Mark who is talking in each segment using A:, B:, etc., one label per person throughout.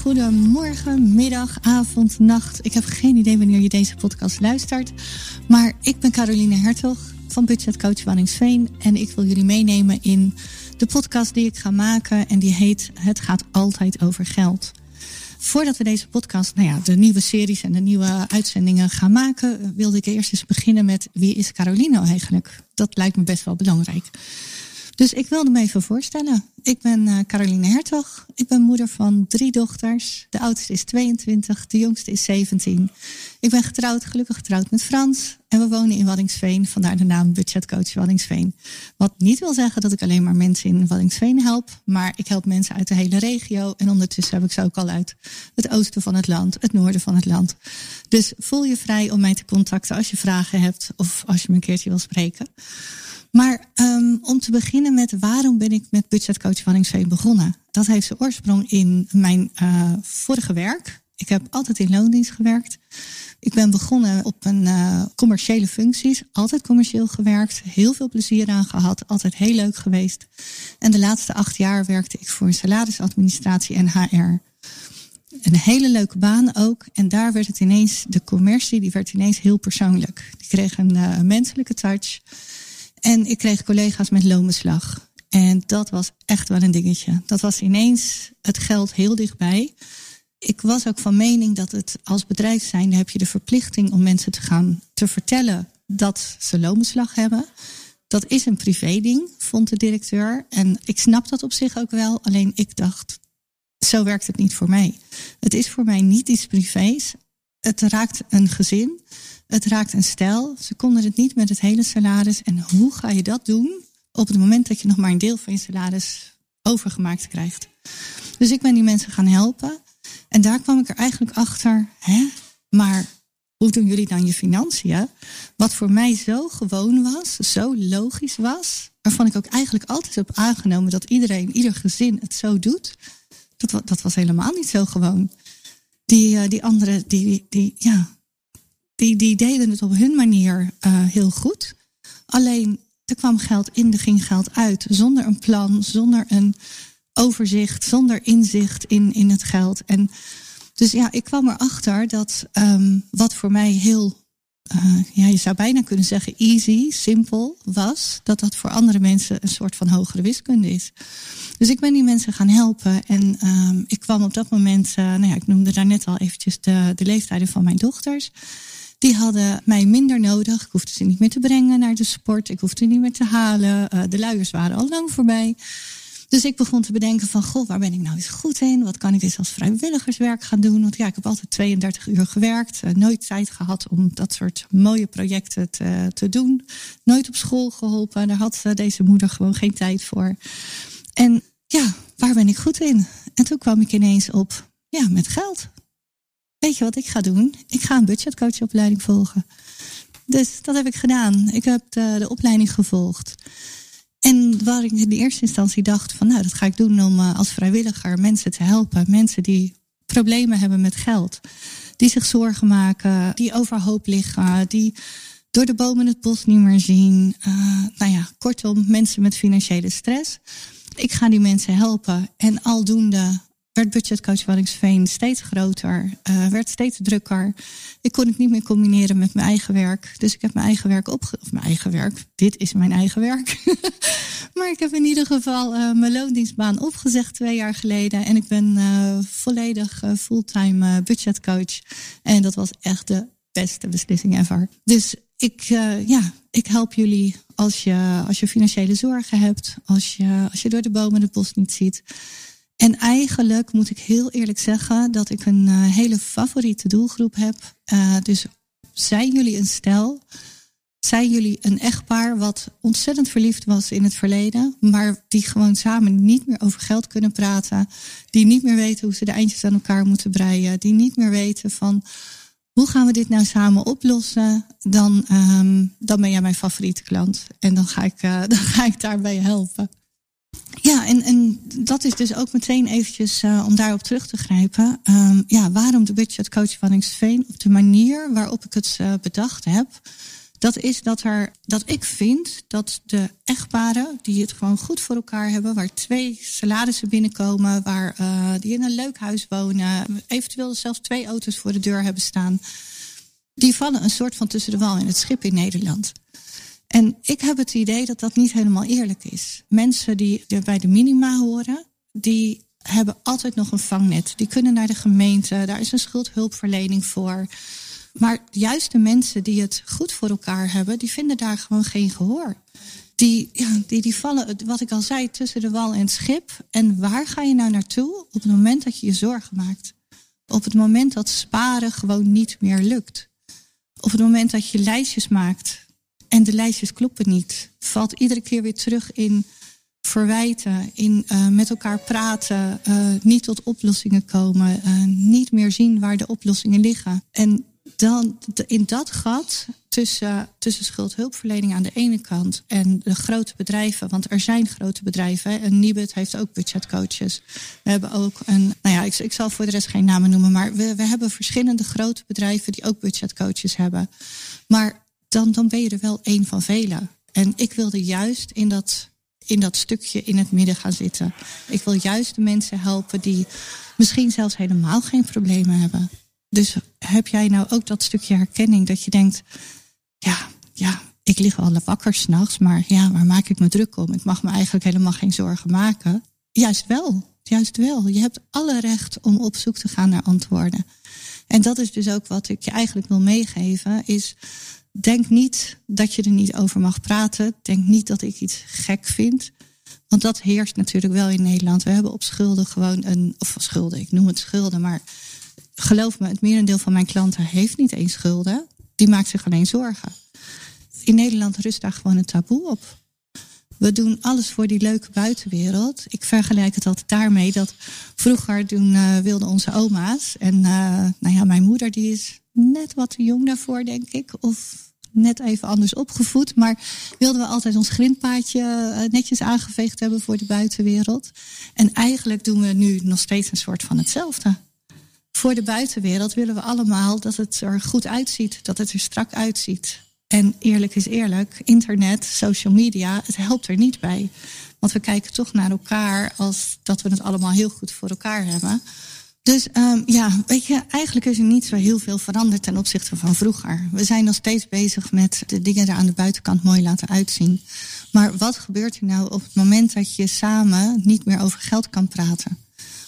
A: goedemorgen, middag, avond, nacht. Ik heb geen idee wanneer je deze podcast luistert. Maar ik ben Caroline Hertog van Budget Coach Wanningsveen. En ik wil jullie meenemen in de podcast die ik ga maken. En die heet Het gaat altijd over geld. Voordat we deze podcast, nou ja, de nieuwe series en de nieuwe uitzendingen gaan maken, wilde ik eerst eens beginnen met wie is Caroline nou eigenlijk? Dat lijkt me best wel belangrijk. Dus ik wilde me even voorstellen. Ik ben uh, Caroline Hertog. Ik ben moeder van drie dochters. De oudste is 22, de jongste is 17. Ik ben getrouwd, gelukkig getrouwd met Frans. En we wonen in Waddingsveen, vandaar de naam Budgetcoach Waddingsveen. Wat niet wil zeggen dat ik alleen maar mensen in Waddingsveen help. Maar ik help mensen uit de hele regio. En ondertussen heb ik ze ook al uit het oosten van het land, het noorden van het land. Dus voel je vrij om mij te contacten als je vragen hebt of als je me een keertje wil spreken. Maar um, om te beginnen met waarom ben ik met budgetcoach Wanningsveen begonnen? Dat heeft zijn oorsprong in mijn uh, vorige werk. Ik heb altijd in loondienst gewerkt. Ik ben begonnen op een uh, commerciële functies, altijd commercieel gewerkt, heel veel plezier aan gehad, altijd heel leuk geweest. En de laatste acht jaar werkte ik voor een salarisadministratie en HR. Een hele leuke baan ook. En daar werd het ineens, de commercie, die werd ineens heel persoonlijk. Die kreeg een uh, menselijke touch. En ik kreeg collega's met loonbeslag. En dat was echt wel een dingetje. Dat was ineens het geld heel dichtbij. Ik was ook van mening dat het als bedrijf zijn heb je de verplichting om mensen te gaan te vertellen dat ze loonbeslag hebben. Dat is een privé ding, vond de directeur. En ik snap dat op zich ook wel. Alleen ik dacht, zo werkt het niet voor mij. Het is voor mij niet iets privés. Het raakt een gezin. Het raakt een stijl. Ze konden het niet met het hele salaris. En hoe ga je dat doen op het moment dat je nog maar een deel van je salaris overgemaakt krijgt? Dus ik ben die mensen gaan helpen. En daar kwam ik er eigenlijk achter. Hè? Maar hoe doen jullie dan je financiën? Wat voor mij zo gewoon was, zo logisch was. Waarvan ik ook eigenlijk altijd heb aangenomen dat iedereen, ieder gezin het zo doet. Dat, dat was helemaal niet zo gewoon. Die, uh, die anderen, die, die, ja, die, die deden het op hun manier uh, heel goed. Alleen er kwam geld in, er ging geld uit. Zonder een plan, zonder een overzicht, zonder inzicht in, in het geld. En dus ja, ik kwam erachter dat um, wat voor mij heel, uh, ja, je zou bijna kunnen zeggen easy, simpel was, dat dat voor andere mensen een soort van hogere wiskunde is. Dus ik ben die mensen gaan helpen en um, ik kwam op dat moment, uh, nou ja, ik noemde daar net al eventjes de, de leeftijden van mijn dochters. Die hadden mij minder nodig. Ik hoefde ze niet meer te brengen naar de sport. Ik hoefde niet meer te halen. Uh, de luiers waren al lang voorbij. Dus ik begon te bedenken van, goh, waar ben ik nou eens goed in? Wat kan ik eens als vrijwilligerswerk gaan doen? Want ja, ik heb altijd 32 uur gewerkt. Uh, nooit tijd gehad om dat soort mooie projecten te, te doen. Nooit op school geholpen. Daar had uh, deze moeder gewoon geen tijd voor. En ja, waar ben ik goed in? En toen kwam ik ineens op, ja, met geld weet je wat ik ga doen? Ik ga een budgetcoachopleiding volgen. Dus dat heb ik gedaan. Ik heb de, opleiding gevolgd. En waar ik in de eerste instantie dacht van nou, dat ga ik doen om uh, als vrijwilliger mensen te helpen. Mensen die problemen hebben met geld. Die zich zorgen maken, die overhoop liggen, die door de bomen het bos niet meer zien. Uh, nou ja, kortom, mensen met financiële stress. Ik ga die mensen helpen en aldoende werd budgetcoach Waddingsveen steeds groter, uh, werd steeds drukker. Ik kon het niet meer combineren met mijn eigen werk. Dus ik heb mijn eigen werk opge... Of mijn eigen werk, dit is mijn eigen werk. maar ik heb in ieder geval uh, mijn loondienstbaan opgezegd twee jaar geleden. En ik ben uh, volledig fulltime budgetcoach. En dat was echt de beste beslissing ever. Dus ik, ja, ik help jullie als je, als je financiële zorgen hebt. Als je, als je door de bomen het bos niet ziet. En eigenlijk moet ik heel eerlijk zeggen dat ik een uh, hele favoriete doelgroep heb. Uh, dus zijn jullie een stel? Zijn jullie een echtpaar wat ontzettend verliefd was in het verleden, maar die gewoon samen niet meer over geld kunnen praten, die niet meer weten hoe ze de eindjes aan elkaar moeten breien, die niet meer weten van hoe gaan we dit nou samen oplossen, dan, um, dan ben jij mijn favoriete klant en dan ga ik, uh, dan ga ik daarbij helpen. Ja, en, en dat is dus ook meteen eventjes uh, om daarop terug te grijpen. Um, ja, waarom de budgetcoach Wanningsveen? Op de manier waarop ik het uh, bedacht heb. Dat is dat, er, dat ik vind dat de echtparen die het gewoon goed voor elkaar hebben, waar twee salarissen binnenkomen, waar, uh, die in een leuk huis wonen, eventueel zelfs twee auto's voor de deur hebben staan, die vallen een soort van tussen de wal in het schip in Nederland. En ik heb het idee dat dat niet helemaal eerlijk is. Mensen die bij de minima horen, die hebben altijd nog een vangnet. Die kunnen naar de gemeente, daar is een schuldhulpverlening voor. Maar juist de mensen die het goed voor elkaar hebben, die vinden daar gewoon geen gehoor. Die, ja, die, die vallen, wat ik al zei, tussen de wal en het schip. En waar ga je nou naartoe op het moment dat je je zorgen maakt? Op het moment dat sparen gewoon niet meer lukt. Op het moment dat je lijstjes maakt en de lijstjes kloppen niet, valt iedere keer weer terug in verwijten, in uh, met elkaar praten, uh, niet tot oplossingen komen, uh, niet meer zien waar de oplossingen liggen. En dan in dat gat tussen, tussen schuldhulpverlening aan de ene kant en de grote bedrijven, want er zijn grote bedrijven. En Nibud heeft ook budgetcoaches. We hebben ook een, nou ja, ik, ik zal voor de rest geen namen noemen, maar we, we hebben verschillende grote bedrijven die ook budgetcoaches hebben. Maar dan, ben je er wel één van velen. En ik wilde juist in dat in dat stukje in het midden gaan zitten. Ik wil juist de mensen helpen die misschien zelfs helemaal geen problemen hebben. Dus heb jij nou ook dat stukje herkenning dat je denkt, ja, ja, ik lig wel wakker s'nachts, maar ja, waar maak ik me druk om? Ik mag me eigenlijk helemaal geen zorgen maken. Juist wel, juist wel. Je hebt alle recht om op zoek te gaan naar antwoorden. En dat is dus ook wat ik je eigenlijk wil meegeven, is denk niet dat je er niet over mag praten. Denk niet dat ik iets gek vind. Want dat heerst natuurlijk wel in Nederland. We hebben op schulden gewoon een, of schulden, ik noem het schulden, maar geloof me, het merendeel van mijn klanten heeft niet eens schulden. Die maakt zich alleen zorgen. In Nederland rust daar gewoon een taboe op. We doen alles voor die leuke buitenwereld. Ik vergelijk het altijd daarmee dat vroeger toen uh, wilden onze oma's en uh, nou ja, mijn moeder die is net wat te jong daarvoor, denk ik. Of net even anders opgevoed. Maar wilden we altijd ons grindpaadje eh, netjes aangeveegd hebben voor de buitenwereld. En eigenlijk doen we nu nog steeds een soort van hetzelfde. Voor de buitenwereld willen we allemaal dat het er goed uitziet, dat het er strak uitziet. En eerlijk is eerlijk, internet, social media, het helpt er niet bij. Want we kijken toch naar elkaar als dat we het allemaal heel goed voor elkaar hebben. Dus um, ja, weet je, eigenlijk is er niet zo heel veel veranderd ten opzichte van vroeger. We zijn nog steeds bezig met de dingen er aan de buitenkant mooi laten uitzien. Maar wat gebeurt er nou op het moment dat je samen niet meer over geld kan praten?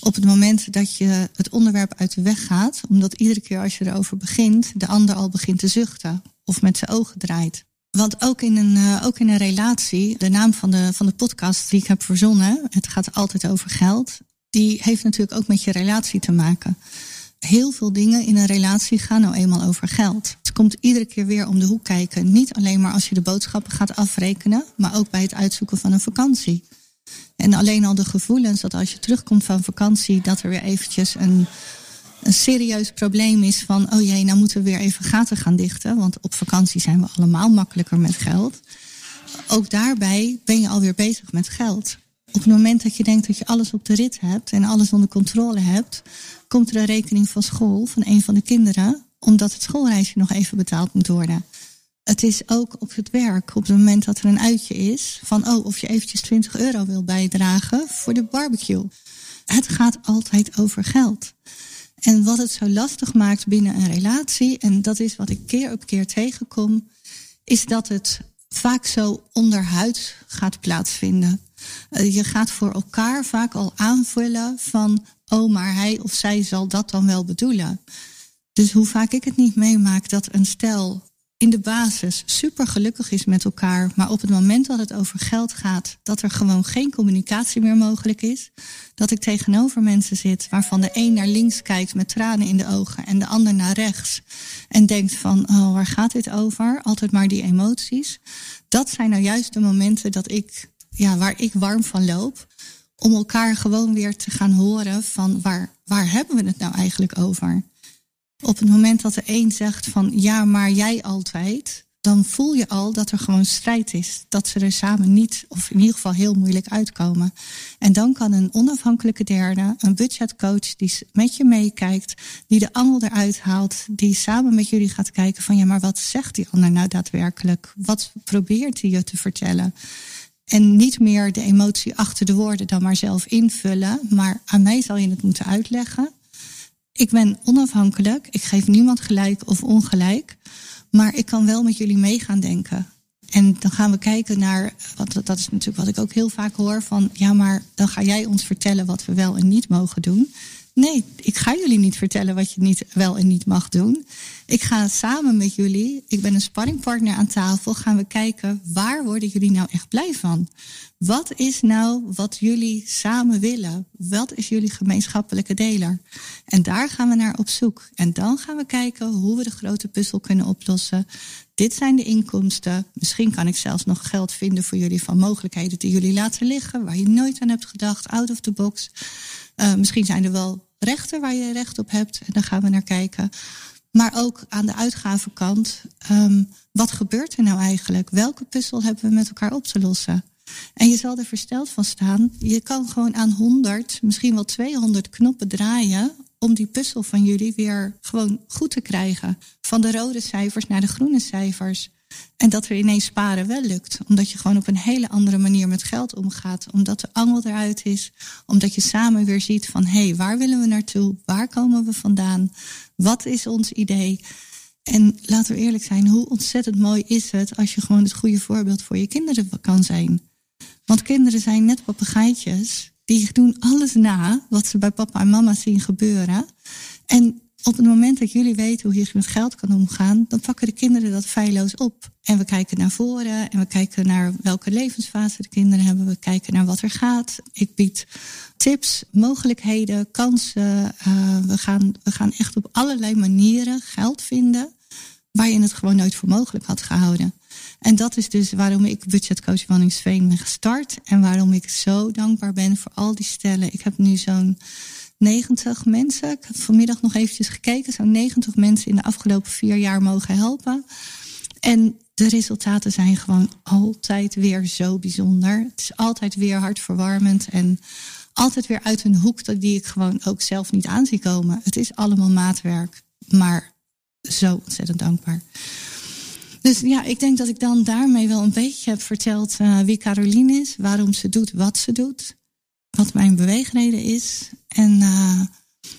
A: Op het moment dat je het onderwerp uit de weg gaat, omdat iedere keer als je erover begint, de ander al begint te zuchten of met zijn ogen draait. Want ook in een, uh, ook in een relatie, de naam van de, van de podcast die ik heb verzonnen, het gaat altijd over geld, die heeft natuurlijk ook met je relatie te maken. Heel veel dingen in een relatie gaan nou eenmaal over geld. Het komt iedere keer weer om de hoek kijken. Niet alleen maar als je de boodschappen gaat afrekenen, maar ook bij het uitzoeken van een vakantie. En alleen al de gevoelens dat als je terugkomt van vakantie, dat er weer eventjes een, een serieus probleem is van, oh jee, nou moeten we weer even gaten gaan dichten. Want op vakantie zijn we allemaal makkelijker met geld. Ook daarbij ben je alweer bezig met geld op het moment dat je denkt dat je alles op de rit hebt en alles onder controle hebt, komt er een rekening van school van een van de kinderen, omdat het schoolreisje nog even betaald moet worden. Het is ook op het werk, op het moment dat er een uitje is, van oh, of je eventjes 20 euro wil bijdragen voor de barbecue. Het gaat altijd over geld. En wat het zo lastig maakt binnen een relatie, en dat is wat ik keer op keer tegenkom, is dat het vaak zo onderhuids gaat plaatsvinden. Eh, je gaat voor elkaar vaak al aanvullen van, oh, maar hij of zij zal dat dan wel bedoelen. Dus hoe vaak ik het niet meemaak dat een stel in de basis super gelukkig is met elkaar, maar op het moment dat het over geld gaat, dat er gewoon geen communicatie meer mogelijk is. Dat ik tegenover mensen zit waarvan de een naar links kijkt met tranen in de ogen en de ander naar rechts en denkt van, oh, waar gaat dit over? Altijd maar die emoties. Dat zijn nou juist de momenten dat ik ja, waar ik warm van loop. Om elkaar gewoon weer te gaan horen van waar, waar hebben we het nou eigenlijk over? Op het moment dat de een zegt van ja, maar jij altijd, dan voel je al dat er gewoon strijd is. Dat ze er samen niet, of in ieder geval heel moeilijk uitkomen. En dan kan een onafhankelijke derde, een budgetcoach die met je meekijkt, die de angel eruit haalt, die samen met jullie gaat kijken van ja, maar wat zegt die ander nou daadwerkelijk? Wat probeert hij je te vertellen? En niet meer de emotie achter de woorden dan maar zelf invullen. Maar aan mij zal je het moeten uitleggen. Ik ben onafhankelijk. Ik geef niemand gelijk of ongelijk. Maar ik kan wel met jullie mee gaan denken. En dan gaan we kijken naar, wat, dat is natuurlijk wat ik ook heel vaak hoor, van ja, maar dan ga jij ons vertellen wat we wel en niet mogen doen. Nee, ik ga jullie niet vertellen wat je niet, wel en niet mag doen. Ik ga samen met jullie, ik ben een sparringpartner aan tafel, gaan we kijken waar worden jullie nou echt blij van? Wat is nou wat jullie samen willen? Wat is jullie gemeenschappelijke deler? En daar gaan we naar op zoek. En dan gaan we kijken hoe we de grote puzzel kunnen oplossen. Dit zijn de inkomsten. Misschien kan ik zelfs nog geld vinden voor jullie van mogelijkheden die jullie laten liggen, waar je nooit aan hebt gedacht, out of the box. Uh, misschien zijn er wel rechten waar je recht op hebt. En daar gaan we naar kijken. Maar ook aan de uitgavenkant, um, wat gebeurt er nou eigenlijk? Welke puzzel hebben we met elkaar op te lossen? En je zal er versteld van staan. Je kan gewoon aan 100, misschien wel 200 knoppen draaien om die puzzel van jullie weer gewoon goed te krijgen. Van de rode cijfers naar de groene cijfers. En dat er ineens sparen wel lukt. Omdat je gewoon op een hele andere manier met geld omgaat. Omdat de angel eruit is. Omdat je samen weer ziet van hé, hey, waar willen we naartoe? Waar komen we vandaan? Wat is ons idee? En laten we eerlijk zijn, hoe ontzettend mooi is het als je gewoon het goede voorbeeld voor je kinderen kan zijn. Want kinderen zijn net papegaaitjes. Die doen alles na wat ze bij papa en mama zien gebeuren. En op het moment dat jullie weten hoe je met geld kan omgaan, dan pakken de kinderen dat feilloos op. En we kijken naar voren en we kijken naar welke levensfase de kinderen hebben. We kijken naar wat er gaat. Ik bied tips, mogelijkheden, kansen. Uh, we, gaan, we gaan echt op allerlei manieren geld vinden waar je het gewoon nooit voor mogelijk had gehouden. En dat is dus waarom ik budgetcoach Wanningsveen ben gestart. En waarom ik zo dankbaar ben voor al die stellen. Ik heb nu zo'n 90 mensen. Ik heb vanmiddag nog eventjes gekeken. Zo'n 90 mensen in de afgelopen vier jaar mogen helpen. En de resultaten zijn gewoon altijd weer zo bijzonder. Het is altijd weer hartverwarmend en altijd weer uit een hoek die ik gewoon ook zelf niet aan zie komen. Het is allemaal maatwerk, maar zo ontzettend dankbaar. Dus ja, ik denk dat ik dan daarmee wel een beetje heb verteld uh, wie Caroline is, waarom ze doet wat ze doet wat mijn beweegreden is. En uh,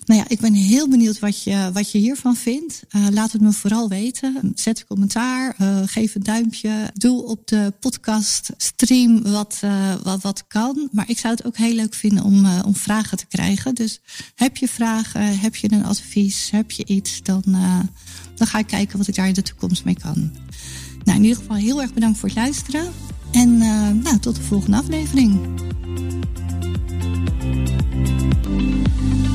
A: nou ja, ik ben heel benieuwd wat je, wat je hiervan vindt. Uh, laat het me vooral weten. Zet een commentaar, uh, geef een duimpje. Doe op de podcast stream wat, wat, wat kan. Maar ik zou het ook heel leuk vinden om, om vragen te krijgen. Dus heb je vragen, heb je een advies, heb je iets, dan, dan ga ik kijken wat ik daar in de toekomst mee kan. Nou, in ieder geval heel erg bedankt voor het luisteren. En nou, tot de volgende aflevering. Thank you.